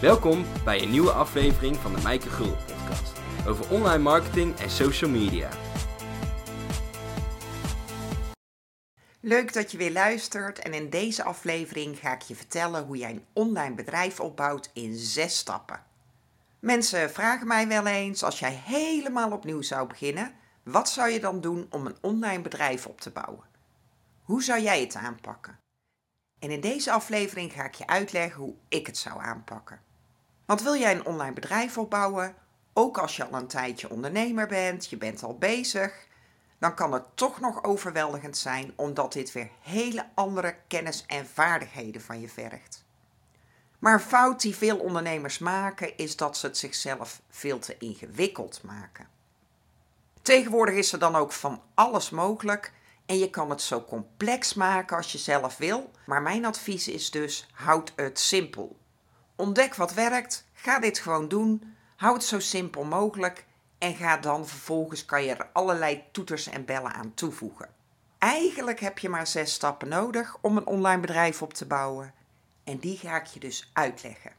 Welkom bij een nieuwe aflevering van de Mijke Gul podcast over online marketing en social media. Leuk dat je weer luistert en in deze aflevering ga ik je vertellen hoe jij een online bedrijf opbouwt in zes stappen. Mensen vragen mij wel eens, als jij helemaal opnieuw zou beginnen, wat zou je dan doen om een online bedrijf op te bouwen? Hoe zou jij het aanpakken? En in deze aflevering ga ik je uitleggen hoe ik het zou aanpakken. Want wil jij een online bedrijf opbouwen, ook als je al een tijdje ondernemer bent, je bent al bezig, dan kan het toch nog overweldigend zijn omdat dit weer hele andere kennis en vaardigheden van je vergt. Maar een fout die veel ondernemers maken is dat ze het zichzelf veel te ingewikkeld maken. Tegenwoordig is er dan ook van alles mogelijk en je kan het zo complex maken als je zelf wil, maar mijn advies is dus houd het simpel. Ontdek wat werkt, ga dit gewoon doen, hou het zo simpel mogelijk en ga dan vervolgens kan je er allerlei toeters en bellen aan toevoegen. Eigenlijk heb je maar zes stappen nodig om een online bedrijf op te bouwen en die ga ik je dus uitleggen.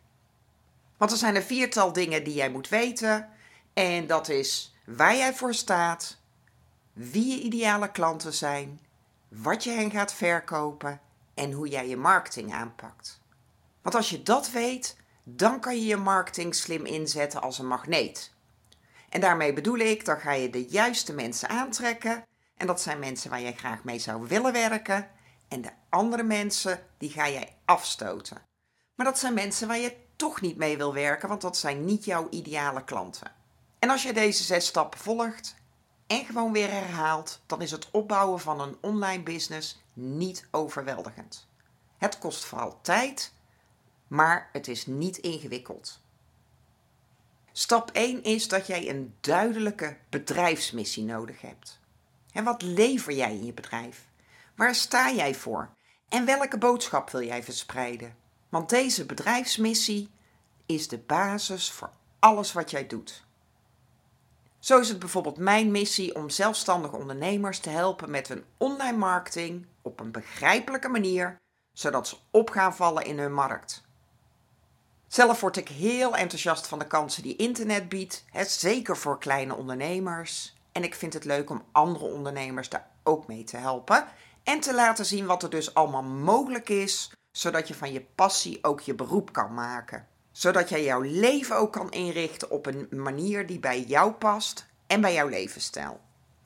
Want er zijn een viertal dingen die jij moet weten en dat is waar jij voor staat, wie je ideale klanten zijn, wat je hen gaat verkopen en hoe jij je marketing aanpakt. Want als je dat weet, dan kan je je marketing slim inzetten als een magneet. En daarmee bedoel ik, dan ga je de juiste mensen aantrekken. En dat zijn mensen waar jij graag mee zou willen werken. En de andere mensen, die ga jij afstoten. Maar dat zijn mensen waar je toch niet mee wil werken, want dat zijn niet jouw ideale klanten. En als je deze zes stappen volgt en gewoon weer herhaalt, dan is het opbouwen van een online business niet overweldigend. Het kost vooral tijd, maar het is niet ingewikkeld. Stap 1 is dat jij een duidelijke bedrijfsmissie nodig hebt. En wat lever jij in je bedrijf? Waar sta jij voor? En welke boodschap wil jij verspreiden? Want deze bedrijfsmissie is de basis voor alles wat jij doet. Zo is het bijvoorbeeld mijn missie om zelfstandige ondernemers te helpen met hun online marketing op een begrijpelijke manier, zodat ze op gaan vallen in hun markt. Zelf word ik heel enthousiast van de kansen die internet biedt, hè, zeker voor kleine ondernemers. En ik vind het leuk om andere ondernemers daar ook mee te helpen en te laten zien wat er dus allemaal mogelijk is, zodat je van je passie ook je beroep kan maken. Zodat jij jouw leven ook kan inrichten op een manier die bij jou past en bij jouw levensstijl.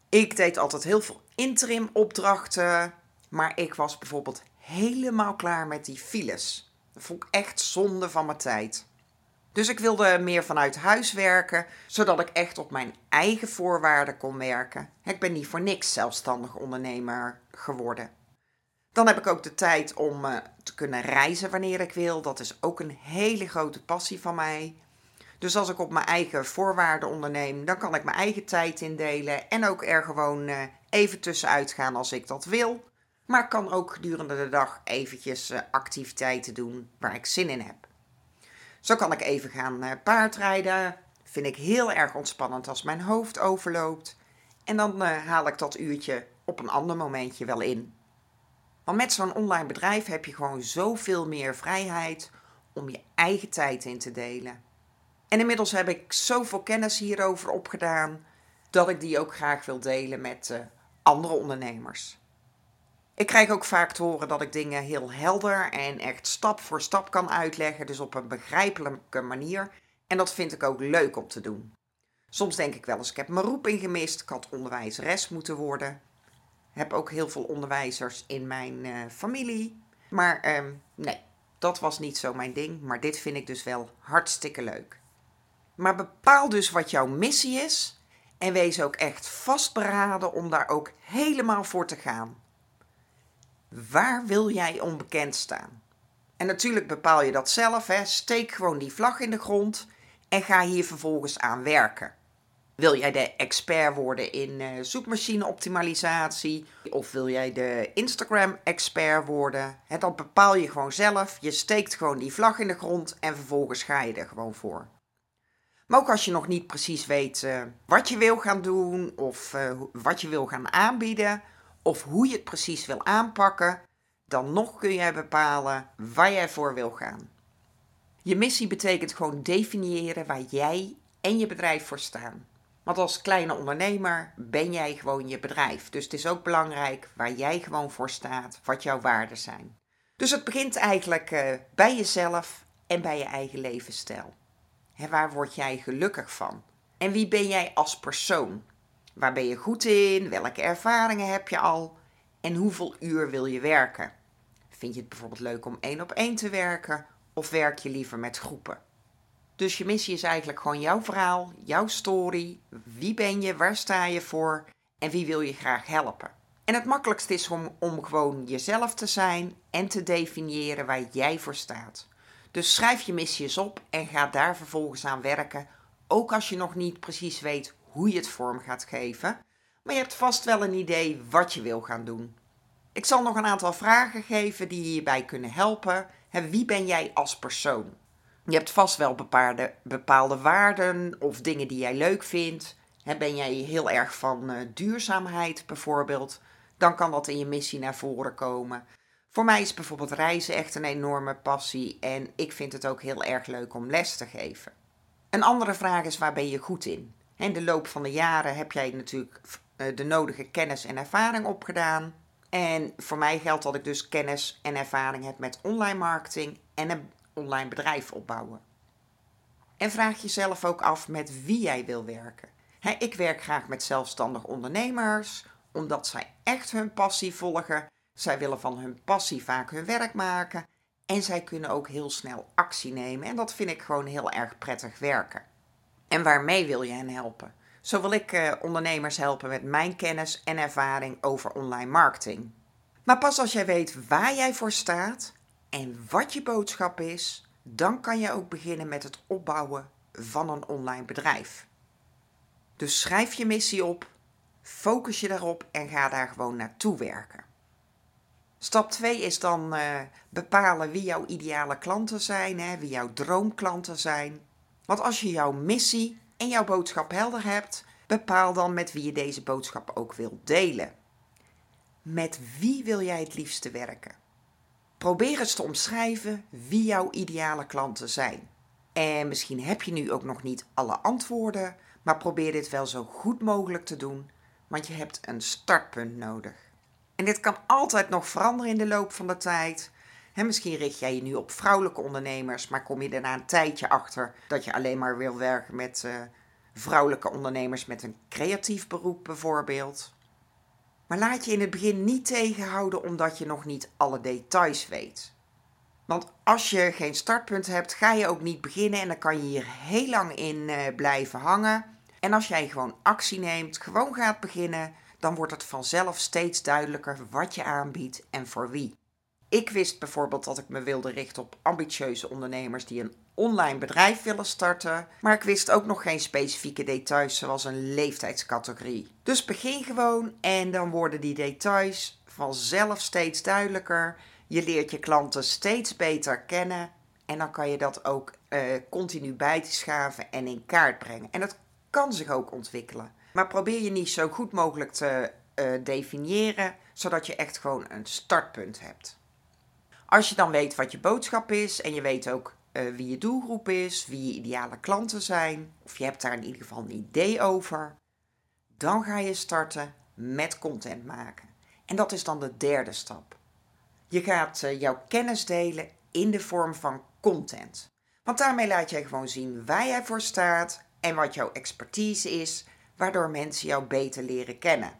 Ik deed altijd heel veel interim opdrachten, maar ik was bijvoorbeeld helemaal klaar met die files. Dat vond ik echt zonde van mijn tijd. Dus ik wilde meer vanuit huis werken, zodat ik echt op mijn eigen voorwaarden kon werken. Ik ben niet voor niks zelfstandig ondernemer geworden. Dan heb ik ook de tijd om uh, te kunnen reizen wanneer ik wil. Dat is ook een hele grote passie van mij. Dus als ik op mijn eigen voorwaarden onderneem, dan kan ik mijn eigen tijd indelen en ook er gewoon uh, even tussenuit gaan als ik dat wil. Maar kan ook gedurende de dag eventjes uh, activiteiten doen waar ik zin in heb. Zo kan ik even gaan uh, paardrijden. Vind ik heel erg ontspannend als mijn hoofd overloopt. En dan uh, haal ik dat uurtje op een ander momentje wel in. Want met zo'n online bedrijf heb je gewoon zoveel meer vrijheid om je eigen tijd in te delen. En inmiddels heb ik zoveel kennis hierover opgedaan dat ik die ook graag wil delen met andere ondernemers. Ik krijg ook vaak te horen dat ik dingen heel helder en echt stap voor stap kan uitleggen, dus op een begrijpelijke manier. En dat vind ik ook leuk om te doen. Soms denk ik wel eens, ik heb mijn roeping gemist, ik had onderwijzeres moeten worden. Heb ook heel veel onderwijzers in mijn uh, familie. Maar uh, nee, dat was niet zo mijn ding, maar dit vind ik dus wel hartstikke leuk. Maar bepaal dus wat jouw missie is en wees ook echt vastberaden om daar ook helemaal voor te gaan. Waar wil jij onbekend staan? En natuurlijk bepaal je dat zelf. Hè. Steek gewoon die vlag in de grond en ga hier vervolgens aan werken. Wil jij de expert worden in uh, zoekmachine-optimalisatie? Of wil jij de Instagram-expert worden? Dat bepaal je gewoon zelf. Je steekt gewoon die vlag in de grond en vervolgens ga je er gewoon voor. Maar ook als je nog niet precies weet uh, wat je wil gaan doen of uh, wat je wil gaan aanbieden, of hoe je het precies wil aanpakken, dan nog kun jij bepalen waar jij voor wil gaan. Je missie betekent gewoon definiëren waar jij en je bedrijf voor staan. Want als kleine ondernemer ben jij gewoon je bedrijf. Dus het is ook belangrijk waar jij gewoon voor staat, wat jouw waarden zijn. Dus het begint eigenlijk uh, bij jezelf en bij je eigen levensstijl. Waar word jij gelukkig van? En wie ben jij als persoon? Waar ben je goed in? Welke ervaringen heb je al? En hoeveel uur wil je werken? Vind je het bijvoorbeeld leuk om één op één te werken of werk je liever met groepen? Dus je missie is eigenlijk gewoon jouw verhaal, jouw story. Wie ben je, waar sta je voor en wie wil je graag helpen? En het makkelijkste is om, om gewoon jezelf te zijn en te definiëren waar jij voor staat. Dus schrijf je missie eens op en ga daar vervolgens aan werken, ook als je nog niet precies weet hoe je het vorm gaat geven. Maar je hebt vast wel een idee wat je wil gaan doen. Ik zal nog een aantal vragen geven die je hierbij kunnen helpen. Wie ben jij als persoon? Je hebt vast wel bepaalde, bepaalde waarden of dingen die jij leuk vindt. Ben jij heel erg van uh, duurzaamheid bijvoorbeeld? Dan kan dat in je missie naar voren komen. Voor mij is bijvoorbeeld reizen echt een enorme passie en ik vind het ook heel erg leuk om les te geven. Een andere vraag is waar ben je goed in? In de loop van de jaren heb jij natuurlijk eh, de nodige kennis en ervaring opgedaan. En voor mij geldt dat ik dus kennis en ervaring heb met online marketing en een online bedrijf opbouwen. En vraag jezelf ook af met wie jij wil werken. ik werk graag met zelfstandig ondernemers, omdat zij echt hun passie volgen. Zij willen van hun passie vaak hun werk maken. En zij kunnen ook heel snel actie nemen. En dat vind ik gewoon heel erg prettig werken. En waarmee wil je hen helpen? Zo wil ik eh, ondernemers helpen met mijn kennis en ervaring over online marketing. Maar pas als jij weet waar jij voor staat en wat je boodschap is, dan kan je ook beginnen met het opbouwen van een online bedrijf. Dus schrijf je missie op, focus je daarop en ga daar gewoon naartoe werken. Stap 2 is dan uh, bepalen wie jouw ideale klanten zijn, hè, wie jouw droomklanten zijn. Want als je jouw missie en jouw boodschap helder hebt, bepaal dan met wie je deze boodschap ook wilt delen. Met wie wil jij het liefste werken? Probeer eens te omschrijven wie jouw ideale klanten zijn. En misschien heb je nu ook nog niet alle antwoorden, maar probeer dit wel zo goed mogelijk te doen, want je hebt een startpunt nodig. En dit kan altijd nog veranderen in de loop van de tijd. Misschien richt jij je nu op vrouwelijke ondernemers, maar kom je daarna een tijdje achter dat je alleen maar wil werken met uh, vrouwelijke ondernemers met een creatief beroep bijvoorbeeld. Maar laat je in het begin niet tegenhouden omdat je nog niet alle details weet. Want als je geen startpunt hebt, ga je ook niet beginnen en dan kan je hier heel lang in uh, blijven hangen. En als jij gewoon actie neemt, gewoon gaat beginnen, dan wordt het vanzelf steeds duidelijker wat je aanbiedt en voor wie. Ik wist bijvoorbeeld dat ik me wilde richten op ambitieuze ondernemers die een online bedrijf willen starten, maar ik wist ook nog geen specifieke details zoals een leeftijdscategorie. Dus begin gewoon en dan worden die details vanzelf steeds duidelijker. Je leert je klanten steeds beter kennen en dan kan je dat ook uh, continu bij te schaven en in kaart brengen. En dat kan zich ook ontwikkelen. Maar probeer je niet zo goed mogelijk te uh, definiëren, zodat je echt gewoon een startpunt hebt. Als je dan weet wat je boodschap is en je weet ook uh, wie je doelgroep is, wie je ideale klanten zijn, of je hebt daar in ieder geval een idee over, dan ga je starten met content maken. En dat is dan de derde stap. Je gaat uh, jouw kennis delen in de vorm van content. Want daarmee laat jij gewoon zien waar jij voor staat en wat jouw expertise is, waardoor mensen jou beter leren kennen.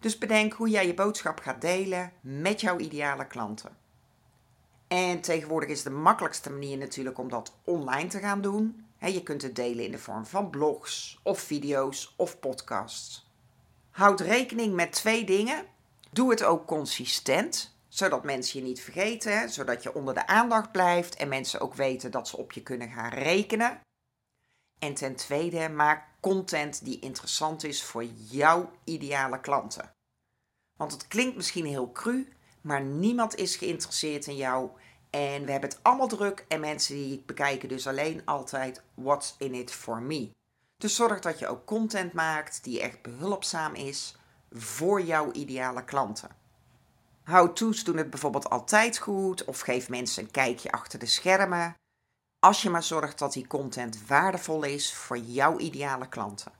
Dus bedenk hoe jij je boodschap gaat delen met jouw ideale klanten. En tegenwoordig is de makkelijkste manier natuurlijk om dat online te gaan doen. je kunt het delen in de vorm van blogs of video's of podcasts. Houd rekening met twee dingen. Doe het ook consistent, zodat mensen je niet vergeten, zodat je onder de aandacht blijft en mensen ook weten dat ze op je kunnen gaan rekenen. En ten tweede, maak content die interessant is voor jouw ideale klanten. Want het klinkt misschien heel cru, maar niemand is geïnteresseerd in jou. En we hebben het allemaal druk en mensen die bekijken dus alleen altijd what's in it for me. Dus zorg dat je ook content maakt die echt behulpzaam is voor jouw ideale klanten. How-to's doen het bijvoorbeeld altijd goed of geef mensen een kijkje achter de schermen. Als je maar zorgt dat die content waardevol is voor jouw ideale klanten.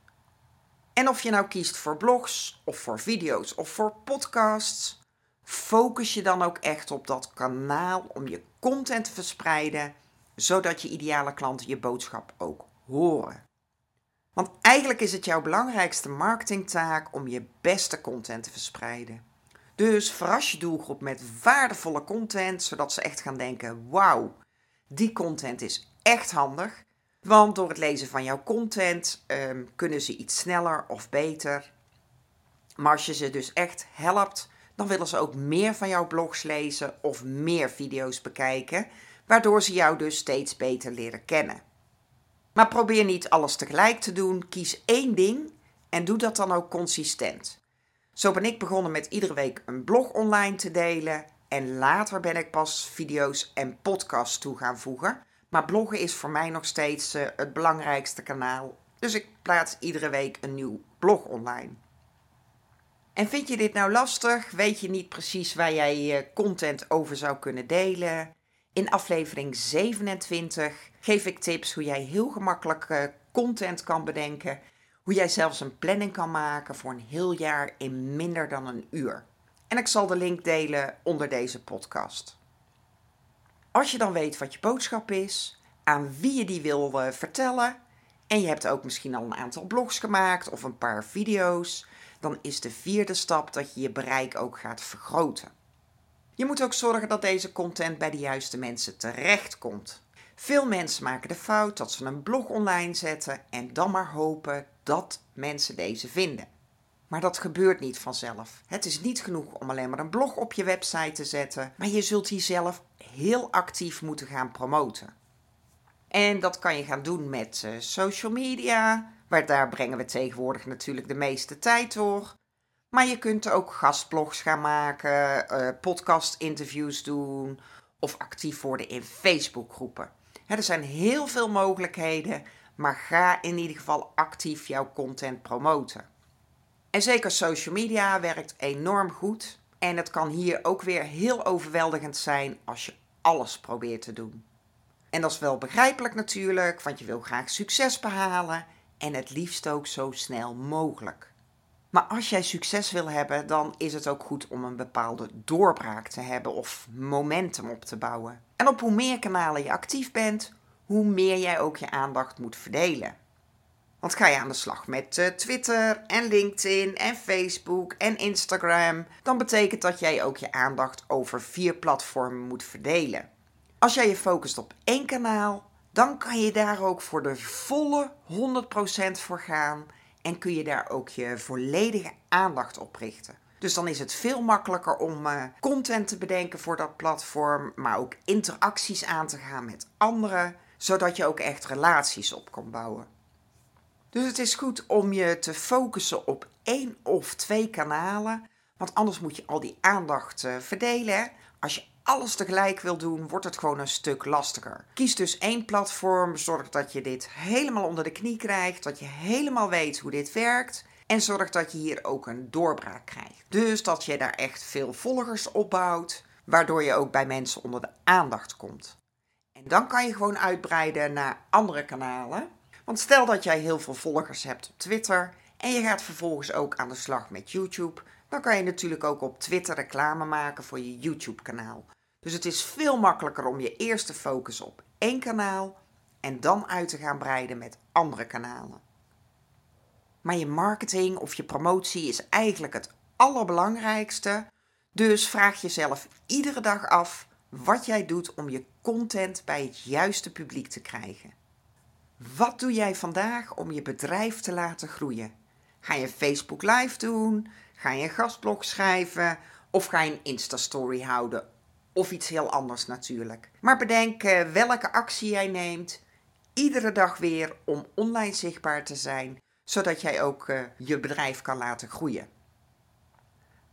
En of je nou kiest voor blogs of voor video's of voor podcasts, focus je dan ook echt op dat kanaal om je content te verspreiden, zodat je ideale klanten je boodschap ook horen. Want eigenlijk is het jouw belangrijkste marketingtaak om je beste content te verspreiden. Dus verras je doelgroep met waardevolle content, zodat ze echt gaan denken: wauw, die content is echt handig. Want door het lezen van jouw content ehm, kunnen ze iets sneller of beter. Maar als je ze dus echt helpt, dan willen ze ook meer van jouw blogs lezen of meer video's bekijken, waardoor ze jou dus steeds beter leren kennen. Maar probeer niet alles tegelijk te doen. Kies één ding en doe dat dan ook consistent. Zo ben ik begonnen met iedere week een blog online te delen. En later ben ik pas video's en podcasts toe gaan voegen. Maar bloggen is voor mij nog steeds uh, het belangrijkste kanaal. Dus ik plaats iedere week een nieuw blog online. En vind je dit nou lastig? Weet je niet precies waar jij content over zou kunnen delen? In aflevering 27 geef ik tips hoe jij heel gemakkelijk eh, content kan bedenken. Hoe jij zelfs een planning kan maken voor een heel jaar in minder dan een uur. En ik zal de link delen onder deze podcast. Als je dan weet wat je boodschap is, aan wie je die wil uh, vertellen, en je hebt ook misschien al een aantal blogs gemaakt of een paar video's, dan is de vierde stap dat je je bereik ook gaat vergroten. Je moet ook zorgen dat deze content bij de juiste mensen terechtkomt. Veel mensen maken de fout dat ze een blog online zetten en dan maar hopen dat mensen deze vinden. Maar dat gebeurt niet vanzelf. Het is niet genoeg om alleen maar een blog op je website te zetten, maar je zult die zelf heel actief moeten gaan promoten. En dat kan je gaan doen met uh, social media, waar daar brengen we tegenwoordig natuurlijk de meeste tijd door. Maar je kunt ook gastblogs gaan maken, uh, podcast-interviews doen of actief worden in Facebookgroepen. er zijn heel veel mogelijkheden, maar ga in ieder geval actief jouw content promoten. En zeker social media werkt enorm goed. En het kan hier ook weer heel overweldigend zijn als je alles probeert te doen. En dat is wel begrijpelijk natuurlijk, want je wil graag succes behalen en het liefst ook zo snel mogelijk. Maar als jij succes wil hebben, dan is het ook goed om een bepaalde doorbraak te hebben of momentum op te bouwen. En op hoe meer kanalen je actief bent, hoe meer jij ook je aandacht moet verdelen. Want ga je aan de slag met uh, Twitter en LinkedIn en Facebook en Instagram, dan betekent dat jij ook je aandacht over vier platformen moet verdelen. Als jij je focust op één kanaal, dan kan je daar ook voor de volle 100% voor gaan en kun je daar ook je volledige aandacht op richten. Dus dan is het veel makkelijker om uh, content te bedenken voor dat platform, maar ook interacties aan te gaan met anderen, zodat je ook echt relaties op kan bouwen. Dus het is goed om je te focussen op één of twee kanalen, want anders moet je al die aandacht uh, verdelen. Als je alles tegelijk wil doen, wordt het gewoon een stuk lastiger. Kies dus één platform, zorg dat je dit helemaal onder de knie krijgt, dat je helemaal weet hoe dit werkt. En zorg dat je hier ook een doorbraak krijgt. Dus dat je daar echt veel volgers opbouwt, waardoor je ook bij mensen onder de aandacht komt. En dan kan je gewoon uitbreiden naar andere kanalen. Want stel dat jij heel veel volgers hebt op Twitter en je gaat vervolgens ook aan de slag met YouTube, dan kan je natuurlijk ook op Twitter reclame maken voor je YouTube-kanaal. Dus het is veel makkelijker om je eerst te focussen op één kanaal en dan uit te gaan breiden met andere kanalen. Maar je marketing of je promotie is eigenlijk het allerbelangrijkste. Dus vraag jezelf iedere dag af wat jij doet om je content bij het juiste publiek te krijgen. Wat doe jij vandaag om je bedrijf te laten groeien? Ga je Facebook Live doen? Ga je een gastblog schrijven? Of ga je een Insta-story houden of iets heel anders natuurlijk. Maar bedenk uh, welke actie jij neemt, iedere dag weer om online zichtbaar te zijn, zodat jij ook uh, je bedrijf kan laten groeien.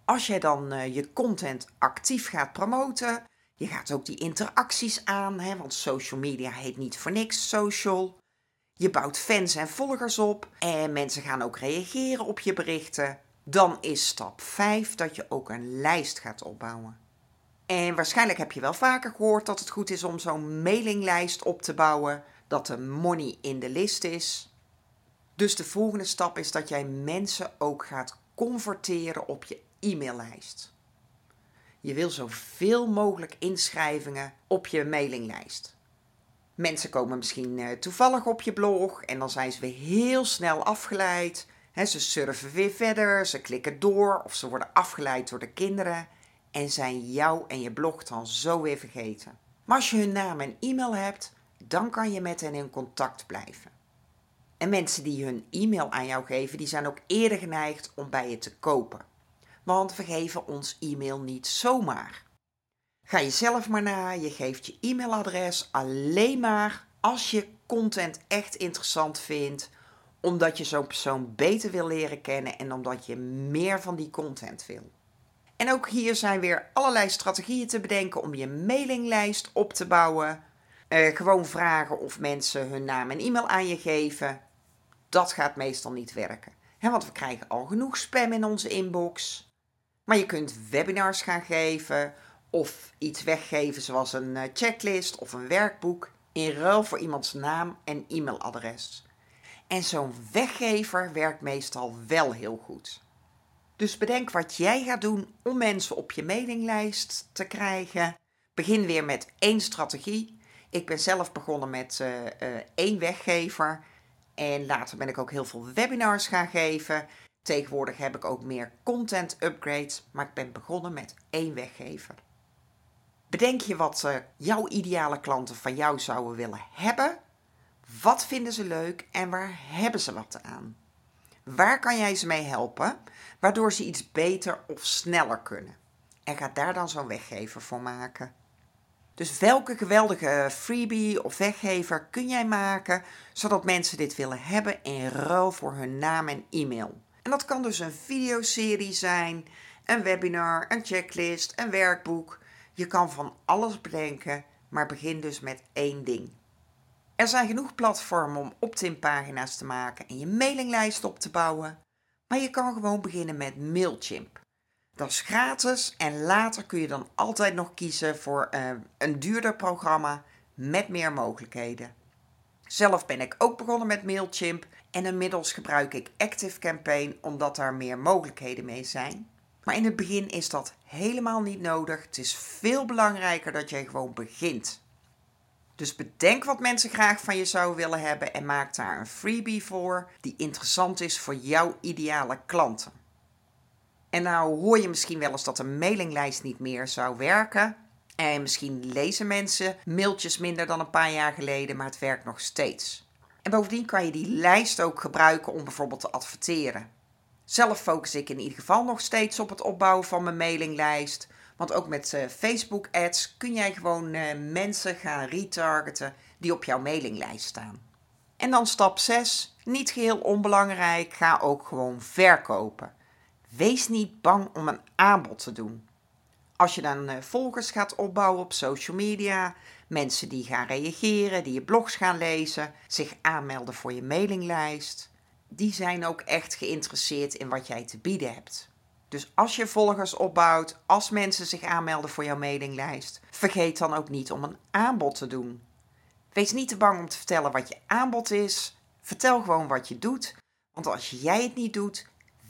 Als jij dan uh, je content actief gaat promoten, je gaat ook die interacties aan, hè, want social media heet niet voor niks social. Je bouwt fans en volgers op en mensen gaan ook reageren op je berichten. Dan is stap 5 dat je ook een lijst gaat opbouwen. En waarschijnlijk heb je wel vaker gehoord dat het goed is om zo'n mailinglijst op te bouwen, dat de money in de list is. Dus de volgende stap is dat jij mensen ook gaat converteren op je e-maillijst. Je wil zoveel mogelijk inschrijvingen op je mailinglijst. Mensen komen misschien uh, toevallig op je blog en dan zijn ze weer heel snel afgeleid. ze surfen weer verder, ze klikken door of ze worden afgeleid door de kinderen en zijn jou en je blog dan zo weer vergeten. Maar als je hun naam en e-mail hebt, dan kan je met hen in contact blijven. En mensen die hun e-mail aan jou geven, die zijn ook eerder geneigd om bij je te kopen. Want we geven ons e-mail niet zomaar. Je zelf maar na, je geeft je e-mailadres alleen maar als je content echt interessant vindt, omdat je zo'n persoon beter wil leren kennen en omdat je meer van die content wil. En ook hier zijn weer allerlei strategieën te bedenken om je mailinglijst op te bouwen. Uh, gewoon vragen of mensen hun naam en e-mail aan je geven. Dat gaat meestal niet werken. want we krijgen al genoeg spam in onze inbox. Maar je kunt webinars gaan geven of iets weggeven zoals een eh, checklist of een werkboek in ruil voor iemands naam en e-mailadres. En zo'n weggever werkt meestal wel heel goed. Dus bedenk wat jij gaat doen om mensen op je mailinglijst te krijgen. Begin weer met één strategie. Ik ben zelf begonnen met uh, uh, één weggever. En later ben ik ook heel veel webinars gaan geven. Tegenwoordig heb ik ook meer content upgrades, maar ik ben begonnen met één weggever. Bedenk je wat uh, jouw ideale klanten van jou zouden willen hebben? Wat vinden ze leuk en waar hebben ze wat aan? Waar kan jij ze mee helpen, waardoor ze iets beter of sneller kunnen? En ga daar dan zo'n weggever voor maken. Dus welke geweldige freebie of weggever kun jij maken zodat mensen dit willen hebben in ruil voor hun naam en e-mail? En dat kan dus een videoserie zijn, een webinar, een checklist, een werkboek. Je kan van alles bedenken, maar begin dus met één ding. Er zijn genoeg platformen om opt-in pagina's te maken en je mailinglijst op te bouwen. Maar je kan gewoon beginnen met Mailchimp. Dat is gratis en later kun je dan altijd nog kiezen voor uh, een duurder programma met meer mogelijkheden. Zelf ben ik ook begonnen met Mailchimp en inmiddels gebruik ik Active Campaign omdat daar meer mogelijkheden mee zijn. Maar in het begin is dat helemaal niet nodig. Het is veel belangrijker dat jij gewoon begint. Dus bedenk wat mensen graag van je zouden willen hebben en maak daar een freebie voor die interessant is voor jouw ideale klanten. En nou hoor je misschien wel eens dat een mailinglijst niet meer zou werken. En misschien lezen mensen mailtjes minder dan een paar jaar geleden, maar het werkt nog steeds. En bovendien kan je die lijst ook gebruiken om bijvoorbeeld te adverteren. Zelf focus ik in ieder geval nog steeds op het opbouwen van mijn mailinglijst. Want ook met uh, Facebook ads kun jij gewoon uh, mensen gaan retargeten die op jouw mailinglijst staan. En dan stap 6, niet geheel onbelangrijk, ga ook gewoon verkopen. Wees niet bang om een aanbod te doen. Als je dan uh, volgers gaat opbouwen op social media, mensen die gaan reageren, die je blogs gaan lezen, zich aanmelden voor je mailinglijst, die zijn ook echt geïnteresseerd in wat jij te bieden hebt. Dus als je volgers opbouwt, als mensen zich aanmelden voor jouw mailinglijst, vergeet dan ook niet om een aanbod te doen. Wees niet te bang om te vertellen wat je aanbod is. Vertel gewoon wat je doet. Want als jij het niet doet,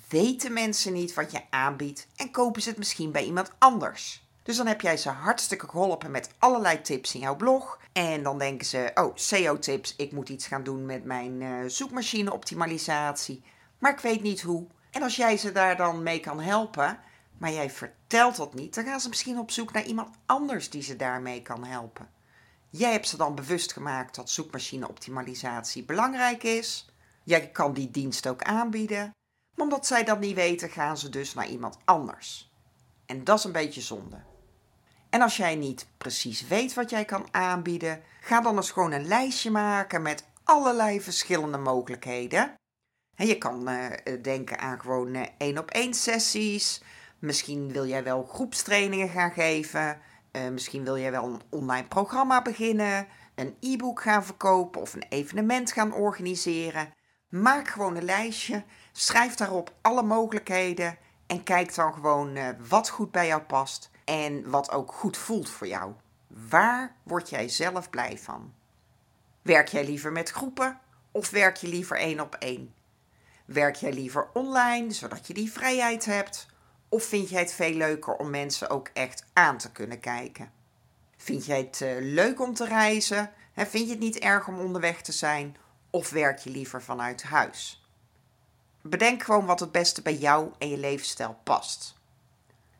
weten mensen niet wat je aanbiedt en kopen ze het misschien bij iemand anders. Dus dan heb jij ze hartstikke geholpen met allerlei tips in jouw blog. En dan denken ze: Oh, SEO-tips, ik moet iets gaan doen met mijn uh, zoekmachine-optimalisatie. Maar ik weet niet hoe. En als jij ze daar dan mee kan helpen, maar jij vertelt dat niet, dan gaan ze misschien op zoek naar iemand anders die ze daarmee kan helpen. Jij hebt ze dan bewust gemaakt dat zoekmachine-optimalisatie belangrijk is. Jij kan die dienst ook aanbieden. Maar omdat zij dat niet weten, gaan ze dus naar iemand anders. En dat is een beetje zonde. En als jij niet precies weet wat jij kan aanbieden, ga dan eens gewoon een lijstje maken met allerlei verschillende mogelijkheden. En je kan uh, denken aan gewoon uh, één op één sessies. Misschien wil jij wel groepstrainingen gaan geven. Misschien wil jij wel een online programma beginnen, een e-book gaan verkopen of een evenement gaan organiseren. Maak gewoon een lijstje, schrijf daarop alle mogelijkheden en kijk dan gewoon wat goed bij jou past en wat ook goed voelt voor jou. Waar word jij zelf blij van? Werk jij liever met groepen of werk je liever één op één? Werk jij liever online, zodat je die vrijheid hebt? Of vind jij het veel leuker om mensen ook echt aan te kunnen kijken? Vind jij het uh, leuk om te reizen? Vind je het niet erg om onderweg te zijn? Of werk je liever vanuit huis? Bedenk gewoon wat het beste bij jou en je levensstijl past.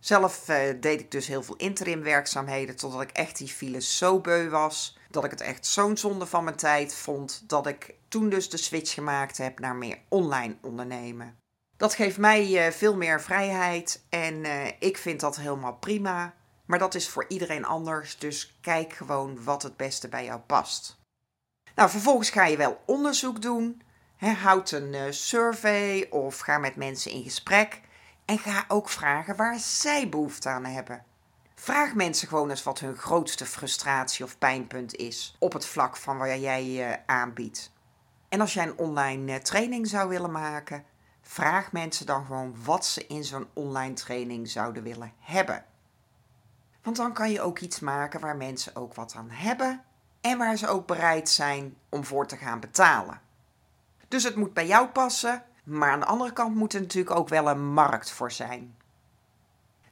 Zelf uh, deed ik dus heel veel interim werkzaamheden totdat ik echt die files zo beu was. Dat ik het echt zo'n zonde van mijn tijd vond dat ik toen dus de switch gemaakt heb naar meer online ondernemen. Dat geeft mij uh, veel meer vrijheid en uh, ik vind dat helemaal prima. Maar dat is voor iedereen anders, dus kijk gewoon wat het beste bij jou past. Nou, vervolgens ga je wel onderzoek doen. He, houd een survey of ga met mensen in gesprek. En ga ook vragen waar zij behoefte aan hebben. Vraag mensen gewoon eens wat hun grootste frustratie of pijnpunt is op het vlak van waar jij je aanbiedt. En als jij een online eh, training zou willen maken, vraag mensen dan gewoon wat ze in zo'n online training zouden willen hebben. Want dan kan je ook iets maken waar mensen ook wat aan hebben en waar ze ook bereid zijn om voor te gaan betalen. Dus het moet bij jou passen maar aan de andere kant moet er natuurlijk ook wel een markt voor zijn.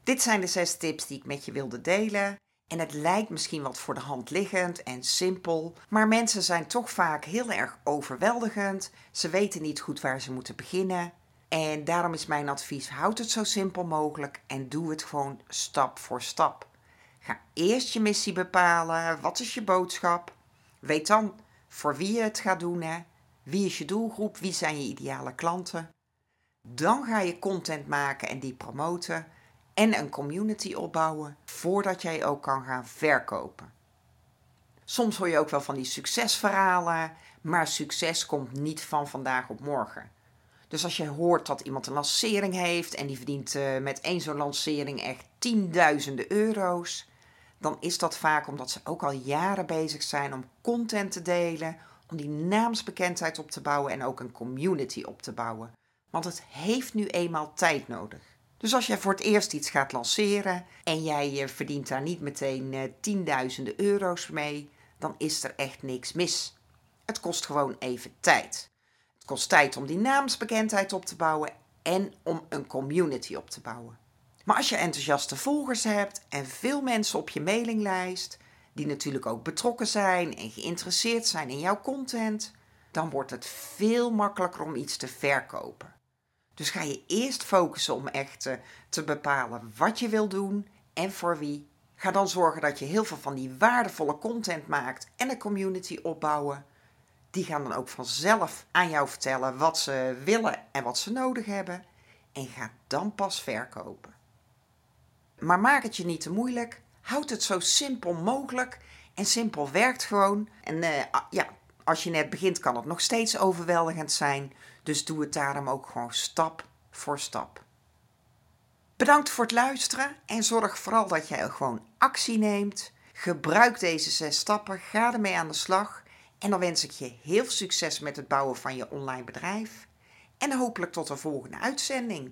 Dit zijn de zes tips die ik met je wilde delen. En het lijkt misschien wat voor de hand liggend en simpel, maar mensen zijn toch vaak heel erg overweldigend. Ze weten niet goed waar ze moeten beginnen. En daarom is mijn advies: houd het zo simpel mogelijk en doe het gewoon stap voor stap. Ga eerst je missie bepalen. Wat is je boodschap? Weet dan voor wie je het gaat doen. Hè? Wie is je doelgroep? Wie zijn je ideale klanten? Dan ga je content maken en die promoten en een community opbouwen voordat jij ook kan gaan verkopen. Soms hoor je ook wel van die succesverhalen, maar succes komt niet van vandaag op morgen. Dus als je hoort dat iemand een lancering heeft en die verdient uh, met één zo'n lancering echt tienduizenden euro's, dan is dat vaak omdat ze ook al jaren bezig zijn om content te delen, om die naamsbekendheid op te bouwen en ook een community op te bouwen. Want het heeft nu eenmaal tijd nodig. Dus als jij voor het eerst iets gaat lanceren en jij verdient daar niet meteen uh, tienduizenden euro's mee, dan is er echt niks mis. Het kost gewoon even tijd. Het kost tijd om die naamsbekendheid op te bouwen en om een community op te bouwen. Maar als je enthousiaste volgers hebt en veel mensen op je mailinglijst, die natuurlijk ook betrokken zijn en geïnteresseerd zijn in jouw content, dan wordt het veel makkelijker om iets te verkopen. Dus ga je eerst focussen om echt te, te bepalen wat je wil doen en voor wie. Ga dan zorgen dat je heel veel van die waardevolle content maakt en een community opbouwen. Die gaan dan ook vanzelf aan jou vertellen wat ze willen en wat ze nodig hebben. En ga dan pas verkopen. Maar maak het je niet te moeilijk. Houd het zo simpel mogelijk. En simpel werkt gewoon. En uh, ja, als je net begint kan het nog steeds overweldigend zijn. Dus doe het daarom ook gewoon stap voor stap. Bedankt voor het luisteren en zorg vooral dat jij gewoon actie neemt. Gebruik deze zes stappen, ga ermee aan de slag. En dan wens ik je heel veel succes met het bouwen van je online bedrijf. En hopelijk tot de volgende uitzending.